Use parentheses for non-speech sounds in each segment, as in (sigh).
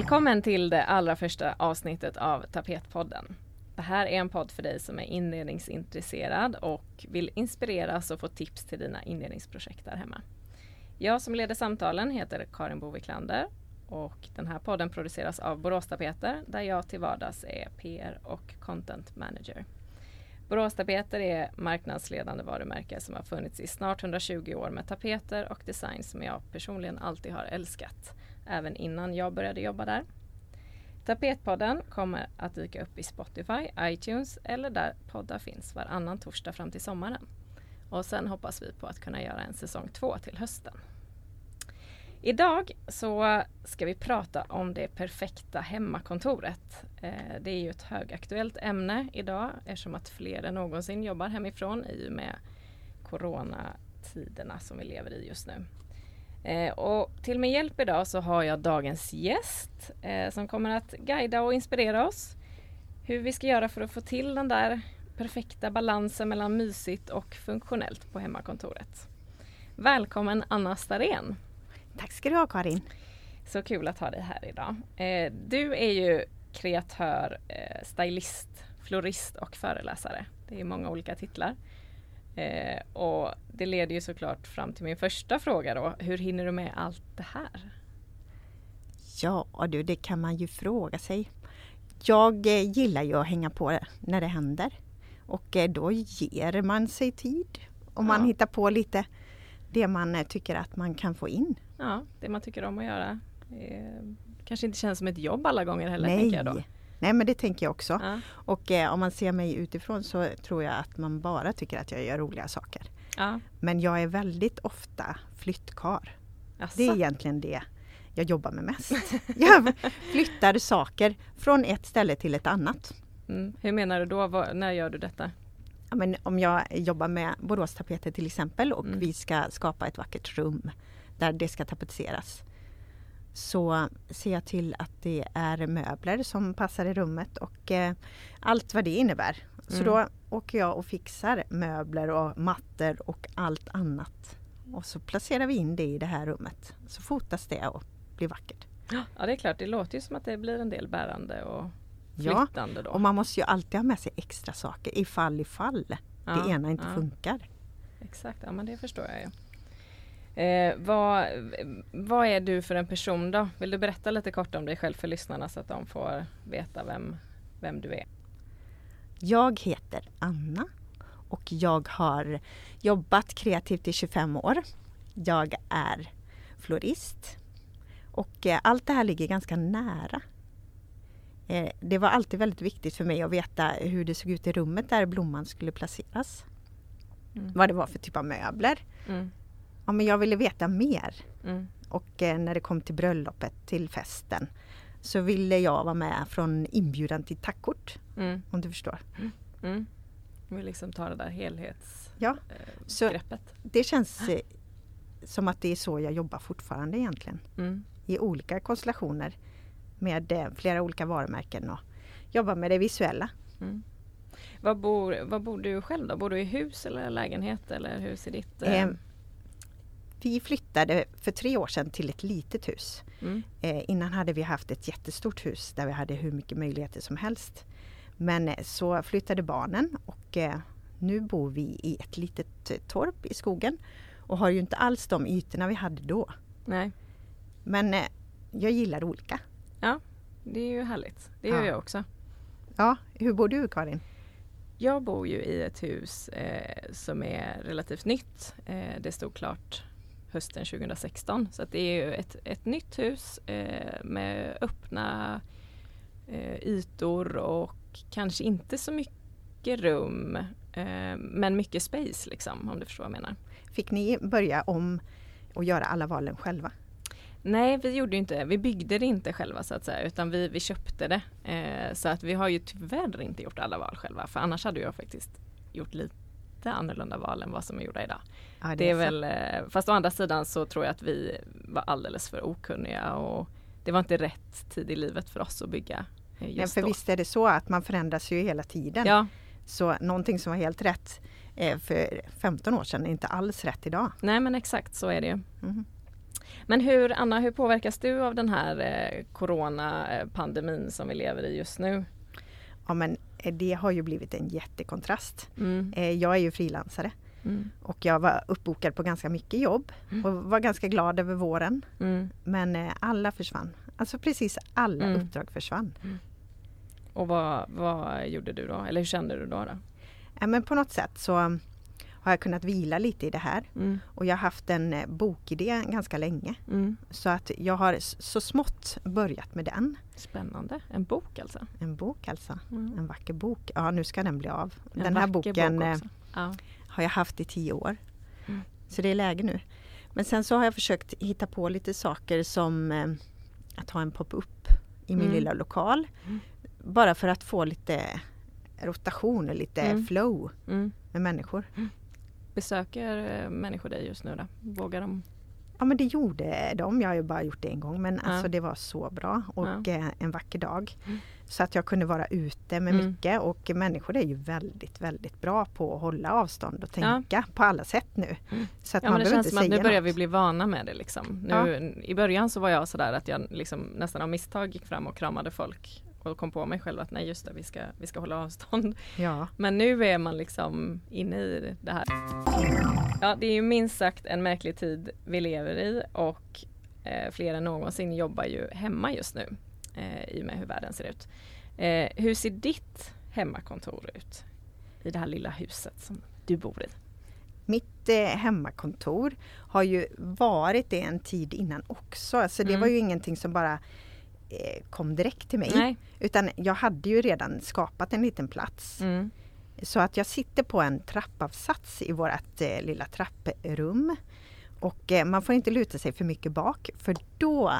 Välkommen till det allra första avsnittet av Tapetpodden. Det här är en podd för dig som är inredningsintresserad och vill inspireras och få tips till dina inredningsprojekt där hemma. Jag som leder samtalen heter Karin Boviklander och den här podden produceras av Borås Tapeter där jag till vardags är PR och Content Manager. Borås Tapeter är marknadsledande varumärke som har funnits i snart 120 år med tapeter och design som jag personligen alltid har älskat, även innan jag började jobba där. Tapetpodden kommer att dyka upp i Spotify, iTunes eller där poddar finns varannan torsdag fram till sommaren. Och sen hoppas vi på att kunna göra en säsong två till hösten. Idag så ska vi prata om det perfekta hemmakontoret. Eh, det är ju ett högaktuellt ämne idag eftersom att fler än någonsin jobbar hemifrån i och med coronatiderna som vi lever i just nu. Eh, och till min hjälp idag så har jag dagens gäst eh, som kommer att guida och inspirera oss hur vi ska göra för att få till den där perfekta balansen mellan mysigt och funktionellt på hemmakontoret. Välkommen Anna Starén! Tack ska du ha Karin! Så kul att ha dig här idag. Eh, du är ju kreatör, eh, stylist, florist och föreläsare. Det är många olika titlar. Eh, och det leder ju såklart fram till min första fråga då. Hur hinner du med allt det här? Ja du, det kan man ju fråga sig. Jag eh, gillar ju att hänga på när det händer. Och eh, då ger man sig tid. Och man hittar på lite det man eh, tycker att man kan få in. Ja, det man tycker om att göra. Eh, kanske inte känns som ett jobb alla gånger heller. Nej. Tänker jag då. Nej men det tänker jag också. Ja. Och eh, om man ser mig utifrån så tror jag att man bara tycker att jag gör roliga saker. Ja. Men jag är väldigt ofta flyttkar. Det är egentligen det jag jobbar med mest. (laughs) Jag flyttar saker från ett ställe till ett annat. Mm. Hur menar du då? Var, när gör du detta? Ja, men om jag jobbar med Boråstapeter till exempel och mm. vi ska skapa ett vackert rum där det ska tapetseras så ser jag till att det är möbler som passar i rummet och eh, allt vad det innebär. Så mm. då åker jag och fixar möbler och mattor och allt annat. Och så placerar vi in det i det här rummet. Så fotas det och blir vackert. Ja det är klart, det låter ju som att det blir en del bärande och flyttande. Ja, då. och man måste ju alltid ha med sig extra saker ifall ifall ja, det ena inte ja. funkar. Exakt, ja men det förstår jag ju. Eh, vad, vad är du för en person då? Vill du berätta lite kort om dig själv för lyssnarna så att de får veta vem, vem du är? Jag heter Anna och jag har jobbat kreativt i 25 år. Jag är florist och eh, allt det här ligger ganska nära. Eh, det var alltid väldigt viktigt för mig att veta hur det såg ut i rummet där blomman skulle placeras. Mm. Vad det var för typ av möbler. Mm ja, men jag ville veta mer. Mm. Och eh, när det kom till bröllopet, till festen, så ville jag vara med från inbjudan till tackkort. Mm. Om du förstår. Mm. mm. vill liksom ta det där helhetsgreppet. Ja, eh, det känns eh, som att det är så jag jobbar fortfarande egentligen. Mm. I olika konstellationer med eh, flera olika varumärken och jobbar med det visuella. Mm. Var bor, var bor du själv då? Bor du i hus eller lägenhet eller hur ser ditt... Vi flyttade för tre år sedan till ett litet hus. Mm. Eh, innan hade vi haft ett jättestort hus där vi hade hur mycket möjligheter som helst. Men eh, så flyttade barnen och eh, nu bor vi i ett litet eh, torp i skogen och har ju inte alls de ytorna vi hade då. Nej. Men eh, jag gillar olika. Ja, det är ju härligt. Det gör ja. jag också. Ja, hur bor du Karin? Jag bor ju i ett hus eh, som är relativt nytt. Eh, det stod klart hösten 2016. Så det är ju ett, ett nytt hus eh, med öppna eh, ytor och kanske inte så mycket rum eh, men mycket space liksom om du förstår vad jag menar. Fick ni börja om och göra alla valen själva? Nej, vi gjorde inte Vi byggde det inte själva så att säga utan vi, vi köpte det. Eh, så att vi har ju tyvärr inte gjort alla val själva för annars hade jag faktiskt gjort lite annorlunda val än vad som är gjorda idag. Ja, det, det är, väl, eh, fast å andra sidan så tror jag att vi var alldeles för okunniga och det var inte rätt tid i livet för oss att bygga. Eh, just Nej, för då. visst är det så att man förändras ju hela tiden. Ja. Så någonting som var helt rätt för 15 år sedan är inte alls rätt idag. Nej men exakt så är det ju. Mm. Men hur, Anna, hur påverkas du av den här eh, coronapandemin som vi lever i just nu? Ja men eh, det har ju blivit en jättekontrast. Mm. Eh, jag är ju frilansare Mm. och jag var uppbokad på ganska mycket jobb Mm. och var ganska glad över våren. Mm. Men eh, alla försvann. Alltså precis alla Mm. uppdrag försvann. Och vad, vad gjorde du då? Eller hur kände du då? då? Ja, men på något sätt så um, har jag kunnat vila lite i det här. Mm. Och jag har haft en eh, bokidé ganska länge. Mm. Så att jag har så smått börjat med den. Spännande, en bok alltså? En bok alltså. Mm. En vacker bok. Ja nu ska den bli av. En den här boken bok eh. Ja. Har jag haft i tio år. Mm. Så det är läge nu. Men sen så har jag försökt hitta på lite saker som eh, att ha en pop-up i min Mm. lilla lokal. Mm. Bara för att få lite rotation och lite Mm. flow Mm. med människor. Besöker eh, människor dig just nu då? Vågar de? Ja men det gjorde de. Jag har ju bara gjort det en gång men Ja. alltså det var så bra och eh, en vacker dag. Så att jag kunde vara ute med Mm. mycket och människor är ju väldigt väldigt bra på att hålla avstånd och tänka på alla sätt nu. Mm. Så att Ja man men det känns som att nu säga börjar något. vi bli vana med det liksom. Nu, I början så var jag sådär att jag liksom nästan av misstag gick fram och kramade folk och kom på mig själv att nej just det, vi ska, vi ska hålla avstånd. Ja. Men nu är man liksom inne i det här. Ja, det är ju minst sagt en märklig tid vi lever i och eh, fler än någonsin jobbar ju hemma just nu eh, i och med hur världen ser ut. Eh, hur ser ditt hemmakontor ut i det här lilla huset som du bor i? Mitt eh, hemmakontor har ju varit det en tid innan också. Alltså det Mm. var ju ingenting som bara eh, kom direkt till mig. Nej. Utan jag hade ju redan skapat en liten plats. Mm. Så att jag sitter på en trappavsats i vårt eh, lilla trapprum. Och eh, man får inte luta sig för mycket bak för då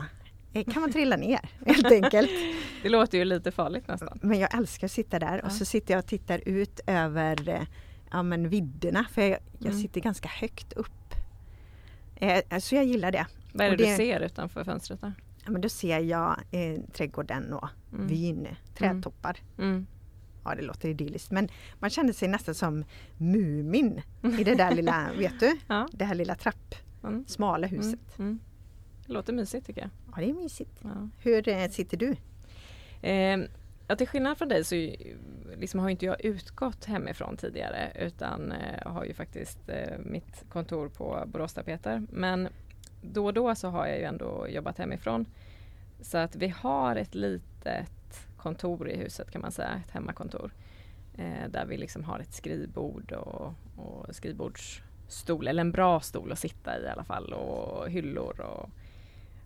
kan man trilla ner helt enkelt. (laughs) Det låter ju lite farligt nästan. Men jag älskar att sitta där Ja. och så sitter jag och tittar ut över eh, ja, men vidderna för jag, jag Mm. sitter ganska högt upp. Eh, så jag gillar det. Vad är det, det- du ser utanför fönstret? Där? Ja, men då ser jag eh, trädgården och Mm. vyn, trädtoppar. Mm. Ja det låter idylliskt men man känner sig nästan som Mumin i det där lilla, (laughs) vet du? Ja. Det här lilla trapp, Mm. smala Mm. huset. Mm. Det låter mysigt tycker jag. Ja det är mysigt. Ja. Hur eh, sitter du? Eh, ja, till skillnad från dig så liksom har inte jag utgått hemifrån tidigare utan eh, har ju faktiskt eh, mitt kontor på Boråstapeter. Men då och då så har jag ju ändå jobbat hemifrån. Så att vi har ett litet kontor i huset kan man säga, ett hemmakontor. Eh, där vi liksom har ett skrivbord och, och skrivbordsstol, eller en bra stol att sitta i i alla fall och hyllor och,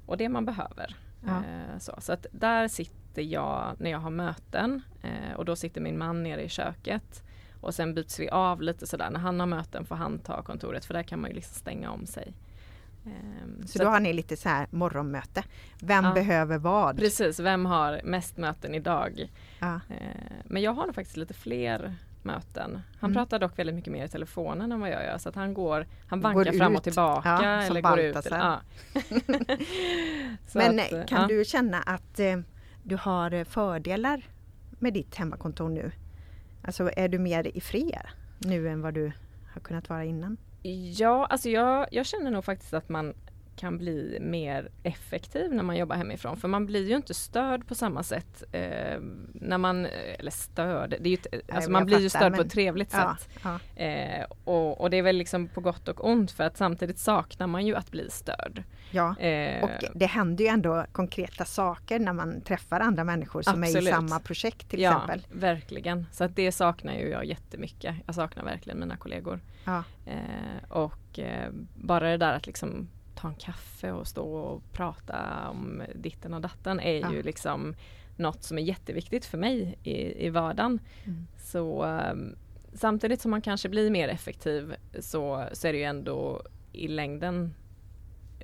och det man behöver. Ja. Eh, så så att där sitter jag när jag har möten eh, och då sitter min man nere i köket. Och sen byts vi av lite sådär. När han har möten får han ta kontoret för där kan man ju liksom stänga om sig. Ehm, Så, så då att- har ni lite så här morgonmöte. Vem Ja. behöver vad? Precis, vem har mest möten idag? Ja. Eh, men jag har nog faktiskt lite fler möten. Han Mm. pratar dock väldigt mycket mer i telefonen än vad jag gör så att han går, han Går vankar fram och ut. tillbaka Ja, eller går ut. Ja. (laughs) Men att, eh, kan ja. du känna att eh, du har eh, fördelar med ditt hemmakontor nu? Alltså är du mer i fred nu än vad du har kunnat vara innan? Ja, alltså jag, jag känner nog faktiskt att man kan bli mer effektiv när man jobbar hemifrån. För man blir ju inte störd på samma sätt eh, när man, eller störd, det är ju, alltså man blir ju fattar, störd på men- ett trevligt Ja, sätt. ja. Eh, och, och det är väl liksom på gott och ont för att samtidigt saknar man ju att bli störd. ja. Eh, Och det händer ju ändå konkreta saker när man träffar andra människor som är i Absolut. samma projekt till ja, exempel. verkligen. Så att det saknar ju jag jättemycket. Jag saknar verkligen mina kollegor. Ja. Eh, och eh, bara det där att liksom ta en kaffe och stå och prata om ditten och datten är Ja. ju liksom något som är jätteviktigt för mig i, i vardagen. Mm. Så eh, samtidigt som man kanske blir mer effektiv så, så är det ju ändå i längden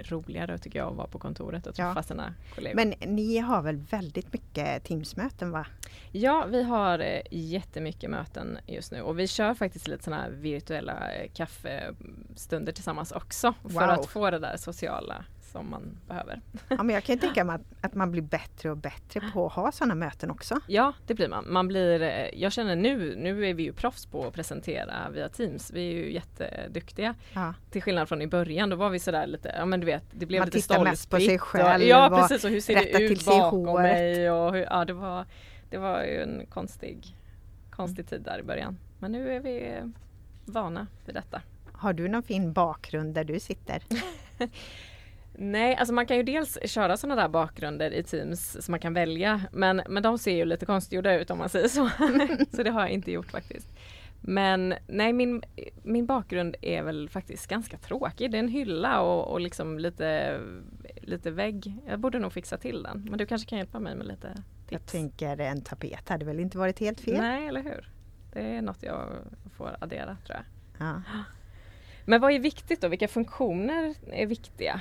roligare tycker jag att vara på kontoret och träffa Ja. sina kollegor. Men ni har väl väldigt mycket Teamsmöten va? Ja, vi har eh, jättemycket möten just nu och vi kör faktiskt lite sådana här virtuella eh, kaffestunder tillsammans också för Wow. att få det där sociala som man behöver. Ja, men jag kan ju tänka mig att, att man blir bättre och bättre på att ha sådana möten också. Ja, det blir man. man blir, eh, jag känner nu, nu är vi ju proffs på att presentera via Teams. Vi är ju jätteduktiga. Ja. Till skillnad från i början, då var vi sådär lite, ja men du vet, det blev Man lite tittar mest på sig stolpigt själv Och, ja precis, och hur ser det ut bakom mig? Och hur, ja, det var, det var ju en konstig, konstig tid där i början. Men nu är vi vana vid detta. Har du någon fin bakgrund där du sitter? (laughs) Nej, alltså man kan ju dels köra sådana där bakgrunder i Teams som man kan välja. Men, men de ser ju lite konstgjorda ut om man säger så. (laughs) så det har jag inte gjort faktiskt. Men nej, min, min bakgrund är väl faktiskt ganska tråkig. Det är en hylla och, och liksom lite, lite vägg. Jag borde nog fixa till den. Men du kanske kan hjälpa mig med lite tips? Jag tänker en tapet hade väl inte varit helt fel? Nej, eller hur? Det är något jag får addera tror jag. Ja. Men vad är viktigt då? Vilka funktioner är viktiga?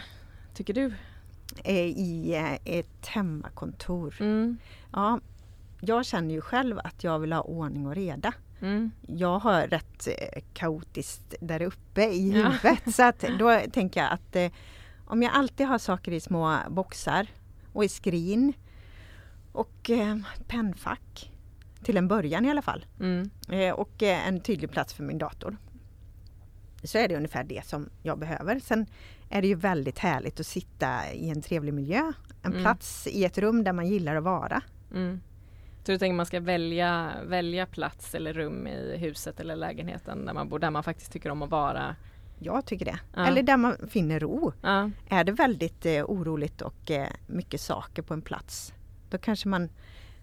Tycker du? Eh, I eh, ett hemmakontor. Mm. Ja, jag känner ju själv att jag vill ha ordning och reda. Mm. Jag har rätt eh, kaotiskt där uppe i Ja. huvudet. (laughs) Så att då tänker jag att eh, om jag alltid har saker i små boxar och i skrin och eh, pennfack till en början i alla fall. Mm. Eh, och en tydlig plats för min dator. Så är det ungefär det som jag behöver. Sen är det ju väldigt härligt att sitta i en trevlig miljö. En Mm. plats i ett rum där man gillar att vara. Mm. Så du tänker man ska välja, välja plats eller rum i huset eller lägenheten där man bor, där man faktiskt tycker om att vara? Jag tycker det. Ja. Eller där man finner ro. Ja. Är det väldigt eh, oroligt och eh, mycket saker på en plats, då kanske man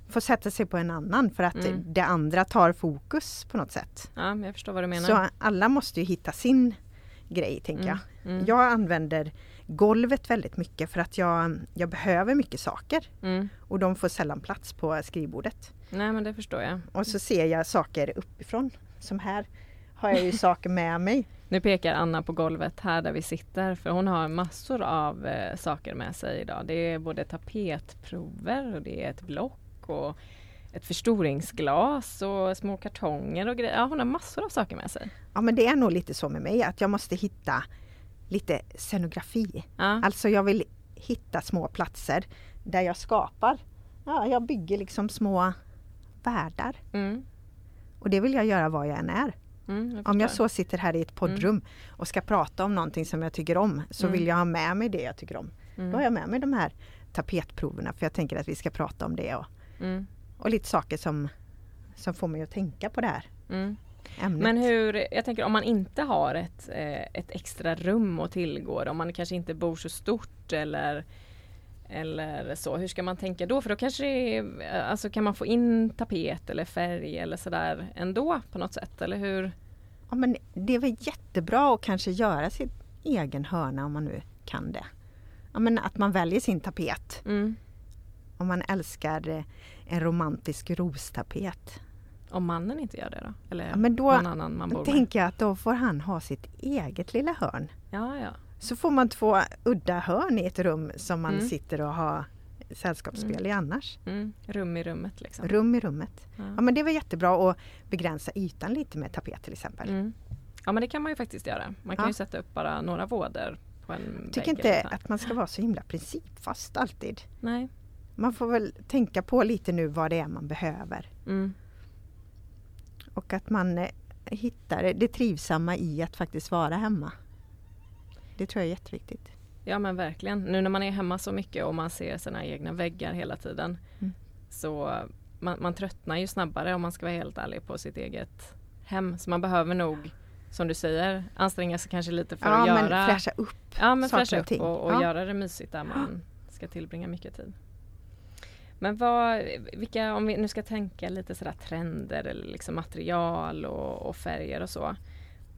får sätta sig på en annan för att Mm. det andra tar fokus på något sätt. ja, jag förstår vad du menar. Så alla måste ju hitta sin grej, tänker Mm. jag. Mm. Jag använder golvet väldigt mycket för att jag, jag behöver mycket saker Mm. och de får sällan plats på skrivbordet. Nej men det förstår jag. Och så ser jag saker uppifrån. Som här har jag ju (laughs) saker med mig. Nu pekar Anna på golvet här där vi sitter för hon har massor av eh, saker med sig idag. Det är både tapetprover och det är ett block och ett förstoringsglas och små kartonger och grejer. Ja, hon har massor av saker med sig. Ja men det är nog lite så med mig att jag måste hitta lite scenografi. Ja. Alltså jag vill hitta små platser där jag skapar. Ja, jag bygger liksom små världar. Mm. Och det vill jag göra var jag än är. Mm, Om jag så sitter här i ett poddrum och ska prata om någonting som jag tycker om så Mm. vill jag ha med mig det jag tycker om. Mm. Då har jag med mig de här tapetproverna för jag tänker att vi ska prata om det och, Mm. Och lite saker som, som får mig att tänka på det här Mm. ämnet. Men hur, jag tänker om man inte har ett, eh, ett extra rum att tillgå, om man kanske inte bor så stort eller eller så, hur ska man tänka då? För då kanske det är, alltså kan man få in tapet eller färg eller sådär ändå på något sätt, eller hur? Ja, men det är väl jättebra att kanske göra sin egen hörna om man nu kan det. Ja, men att man väljer sin tapet. Mm. Om man älskar eh, en romantisk rostapet. Om mannen inte gör det då? Eller Ja, men då någon annan man bor med? tänker jag att då får han ha sitt eget lilla hörn. Ja, ja. Så får man två udda hörn i ett rum som man Mm. sitter och har sällskapsspel i annars. Mm. Rum i rummet liksom. Rum i rummet. Ja. Ja men det väl jättebra att begränsa ytan lite med tapet till exempel. Mm. ja men det kan man ju faktiskt göra. Man kan Ja. ju sätta upp bara några vådor på en Jag tycker inte att man ska vara så himla principfast alltid. Nej. Man får väl tänka på lite nu vad det är man behöver. Mm. Och att man eh, hittar det trivsamma i att faktiskt vara hemma. Det tror jag är jätteviktigt. Ja men verkligen. Nu när man är hemma så mycket och man ser sina egna väggar hela tiden Mm. så man, man tröttnar ju snabbare om man ska vara helt ärlig på sitt eget hem. Så man behöver nog, som du säger, anstränga sig kanske lite för ja att men göra fräscha upp. Ja men fräscha upp och, och Ja. göra det mysigt där man ska tillbringa mycket tid. Men vad, vilka, om vi nu ska tänka lite sådär trender eller liksom material och, och färger och så.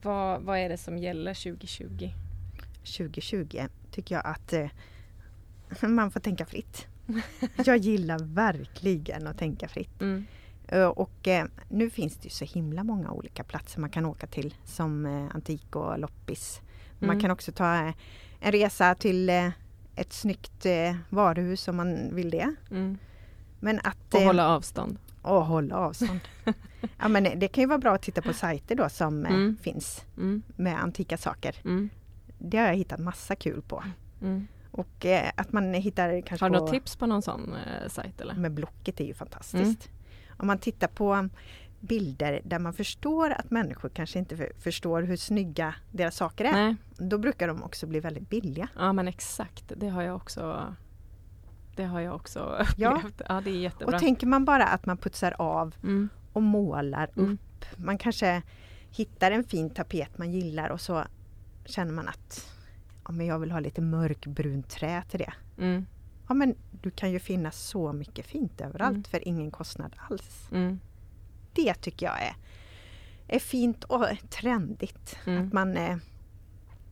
Vad, vad är det som gäller 2020? 2020 tycker jag att eh, (laughs) man får tänka fritt. Jag gillar verkligen att tänka fritt. Mm. Eh, Och eh, nu finns det ju så himla många olika platser man kan åka till som eh, antik och loppis. Man Mm. kan också ta eh, en resa till eh, ett snyggt varuhus om man vill det. Mm. Men att... Och eh, hålla avstånd. och hålla avstånd. ja, men det kan ju vara bra att titta på sajter då som eh, Mm. finns Mm. med antika saker. Mm. Det har jag hittat massa kul på. Mm. Och eh, att man hittar kanske Har du något tips på någon sån eh, sajt eller? Men Blocket är ju fantastiskt. Om man tittar på bilder där man förstår att människor kanske inte för, förstår hur snygga deras saker är. Nej, Då brukar de också bli väldigt billiga. ja men exakt. Det har jag också Det har jag också (laughs) Ja. upplevt. Ja, det är jättebra. Och tänker man bara att man putsar av mm. och målar Mm. upp. Man kanske hittar en fin tapet man gillar och så känner man att ja, men jag vill ha lite mörkbrunt trä till det. Mm. Ja men du kan ju finna så mycket fint överallt Mm. för ingen kostnad alls. Mm. Det tycker jag är, är fint och trendigt. Mm. Att man eh,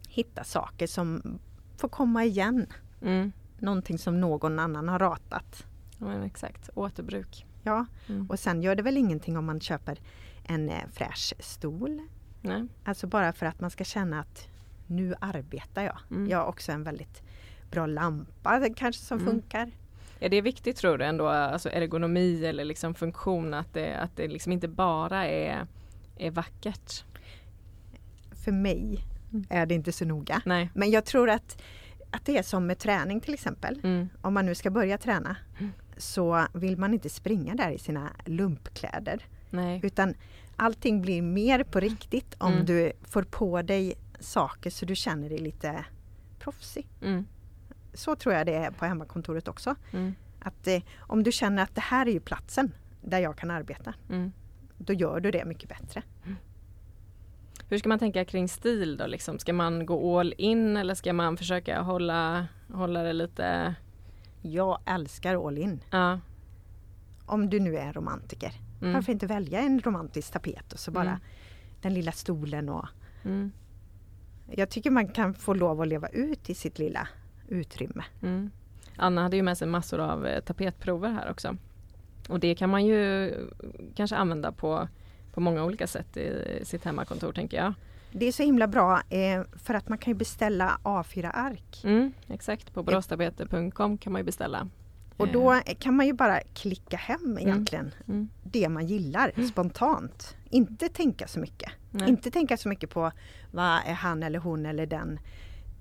hittar saker som får komma igen. Mm. Någonting som någon annan har ratat. Men exakt. Återbruk. Ja, Mm. och sen gör det väl ingenting om man köper en eh, fräsch stol. Nej. Alltså bara för att man ska känna att nu arbetar jag. Mm. Jag har också en väldigt bra lampa kanske som Mm. funkar. Är det viktigt tror du ändå, alltså ergonomi eller liksom funktion, att det, att det liksom inte bara är, är vackert? För mig Mm. är det inte så noga. Nej. Men jag tror att, att det är som med träning till exempel. Mm. Om man nu ska börja träna Mm. så vill man inte springa där i sina lumpkläder. Nej. Utan allting blir mer på riktigt om Mm. du får på dig saker så du känner dig lite proffsig. Mm. Så tror jag det är på hemmakontoret också. Mm. Att eh, om du känner att det här är ju platsen där jag kan arbeta, Mm. då gör du det mycket bättre. Hur ska man tänka kring stil då? Liksom? Ska man gå all in eller ska man försöka hålla, hålla det lite... Jag älskar all in. Ja. Om du nu är romantiker. Mm. Varför inte välja en romantisk tapet och så bara Mm. den lilla stolen och Mm. Jag tycker man kan få lov att leva ut i sitt lilla utrymme. Mm. Anna hade ju med sig massor av eh, tapetprover här också. Och det kan man ju kanske använda på, på många olika sätt i sitt hemmakontor tänker jag. Det är så himla bra eh, för att man kan beställa A4-ark. Mm, exakt, på boråstapeter.com kan man ju beställa. Och då kan man ju bara klicka hem egentligen Mm. det man gillar spontant. Inte tänka så mycket. Nej. Inte tänka så mycket på vad är han eller hon eller den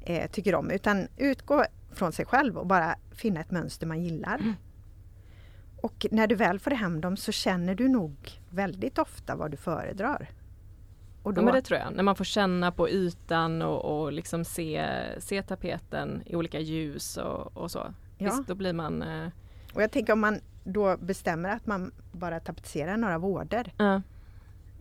eh, tycker om. Utan utgå från sig själv och bara finna ett mönster man gillar. Och när du väl får hem dem så känner du nog väldigt ofta vad du föredrar. Och Ja, men det tror jag. När man får känna på ytan och, och liksom se, se tapeten i olika ljus och, och så. Ja. Visst, då blir man... Eh, Och jag tänker om man då bestämmer att man bara tapetserar några vårder ja,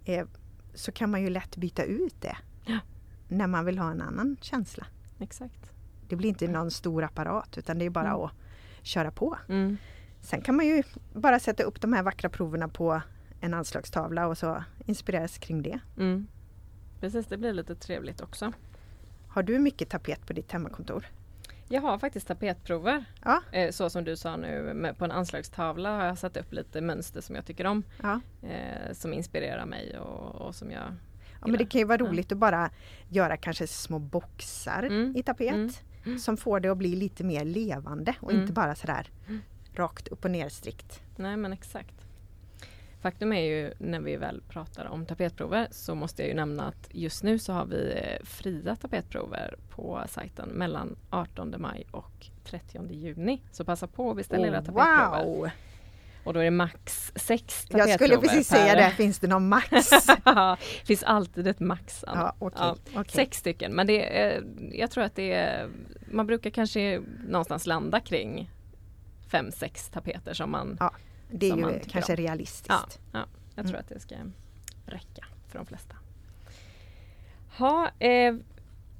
eh, så kan man ju lätt byta ut det. Ja. När man vill ha en annan känsla. exakt. Det blir inte någon stor apparat utan det är bara Mm. att köra på. Mm. Sen kan man ju bara sätta upp de här vackra proverna på en anslagstavla och så inspireras kring det. Mm. Precis, det blir lite trevligt också. Har du mycket tapet på ditt hemmakontor? Jag har faktiskt tapetprover. Ja. Eh, så som du sa nu, på en anslagstavla har jag satt upp lite mönster som jag tycker om. Ja. Eh, som inspirerar mig och, och som jag ja men det kan ju vara Ja. roligt att bara göra kanske små boxar Mm. i tapet Mm. Mm. som får det att bli lite mer levande och Mm. inte bara sådär Mm. Rakt upp och ner strikt. Nej men exakt. Faktum är ju när vi väl pratar om tapetprover så måste jag ju nämna att just nu så har vi eh, fria tapetprover på sajten mellan 18 maj och 30 juni. Så passa på att beställa era Oh, tapetprover. wow! Och då är det max sex tapetprover Jag skulle precis per... säga det, finns det någon max? (laughs) finns alltid ett max. Ja, okej. Ja, okej. Sex stycken, men det är, jag tror att det är, man brukar kanske någonstans landa kring fem, sex tapeter som man Ja, Det är ju kanske om. realistiskt. Ja, ja jag tror Mm. att det ska räcka för de flesta. Ha, eh,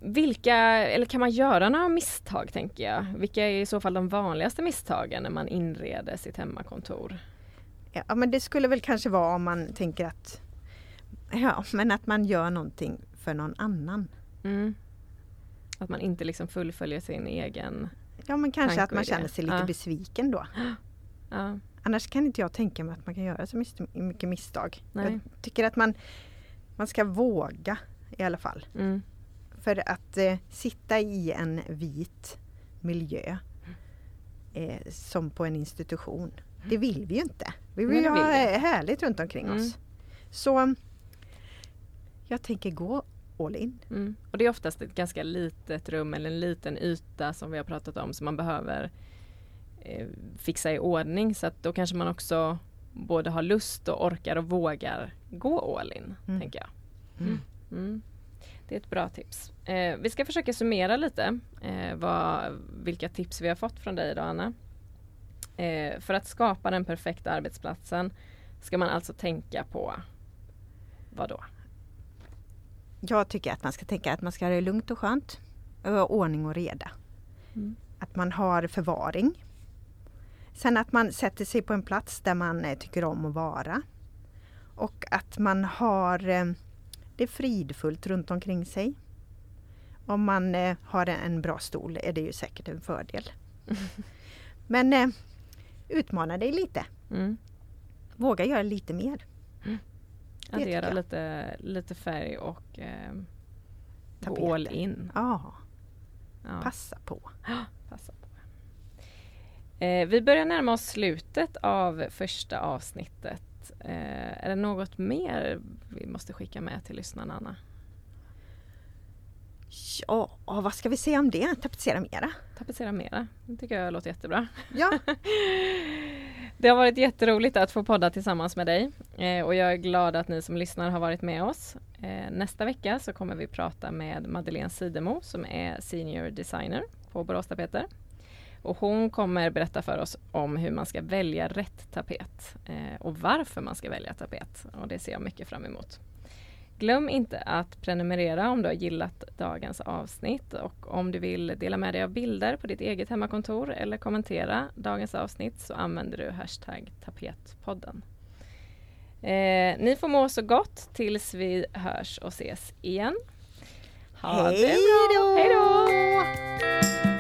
vilka, eller kan man göra några misstag tänker jag? Vilka är i så fall de vanligaste misstagen när man inreder sitt hemmakontor? Ja, men det skulle väl kanske vara om man tänker att Ja, men att man gör någonting för någon annan. Mm. Att man inte liksom fullföljer sin egen... Ja, men kanske att man känner sig lite Ja. besviken då. Ja, Annars kan inte jag tänka mig att man kan göra så mycket misstag. Nej. Jag tycker att man, man ska våga i alla fall. mm, För att eh, sitta i en vit miljö eh, som på en institution, det vill vi ju inte. Vi vill Nej, vill ha vi. eh, härligt runt omkring Mm. oss. Så jag tänker gå all in. Mm. Och det är oftast ett ganska litet rum eller en liten yta som vi har pratat om som man behöver eh, fixa i ordning så att då kanske man också både har lust och orkar och vågar gå all in, Mm. tänker jag. Mm. Det är ett bra tips. Eh, vi ska försöka summera lite eh, vad, vilka tips vi har fått från dig idag Anna. Eh, för att skapa den perfekta arbetsplatsen ska man alltså tänka på vad då? Jag tycker att man ska tänka att man ska ha det lugnt och skönt. och Ordning och reda. Mm. Att man har förvaring. Sen att man sätter sig på en plats där man eh, tycker om att vara. Och att man har eh, det fridfullt runt omkring sig. Om man eh, har en- bra stol är det ju säkert en fördel. (laughs) Men utmana dig lite. Mm. Våga göra lite mer. Addera lite, lite färg och eh, gå all in. Ja, Ja, passa på. (gasps) passa på. Eh, vi börjar närma oss slutet av första avsnittet. Eh, är det något mer vi måste skicka med till lyssnarna, Anna? Ja, vad ska vi säga om det? Tapetsera mera. Tapetsera mera. Det tycker jag låter jättebra. Ja, (laughs) Det har varit jätteroligt att få podda tillsammans med dig eh, och jag är glad att ni som lyssnar har varit med oss. Eh, nästa vecka så kommer vi prata med Madeleine Sidemo som är Senior Designer på Borås Tapeter. Och hon kommer berätta för oss om hur man ska välja rätt tapet eh, och varför man ska välja tapet. Och det ser jag mycket fram emot. Glöm inte att prenumerera om du har gillat dagens avsnitt och om du vill dela med dig av bilder på ditt eget hemmakontor eller kommentera dagens avsnitt så använder du hashtag tapetpodden. Eh, ni får må så gott tills vi hörs och ses igen. Ha det hej bra! Hej då!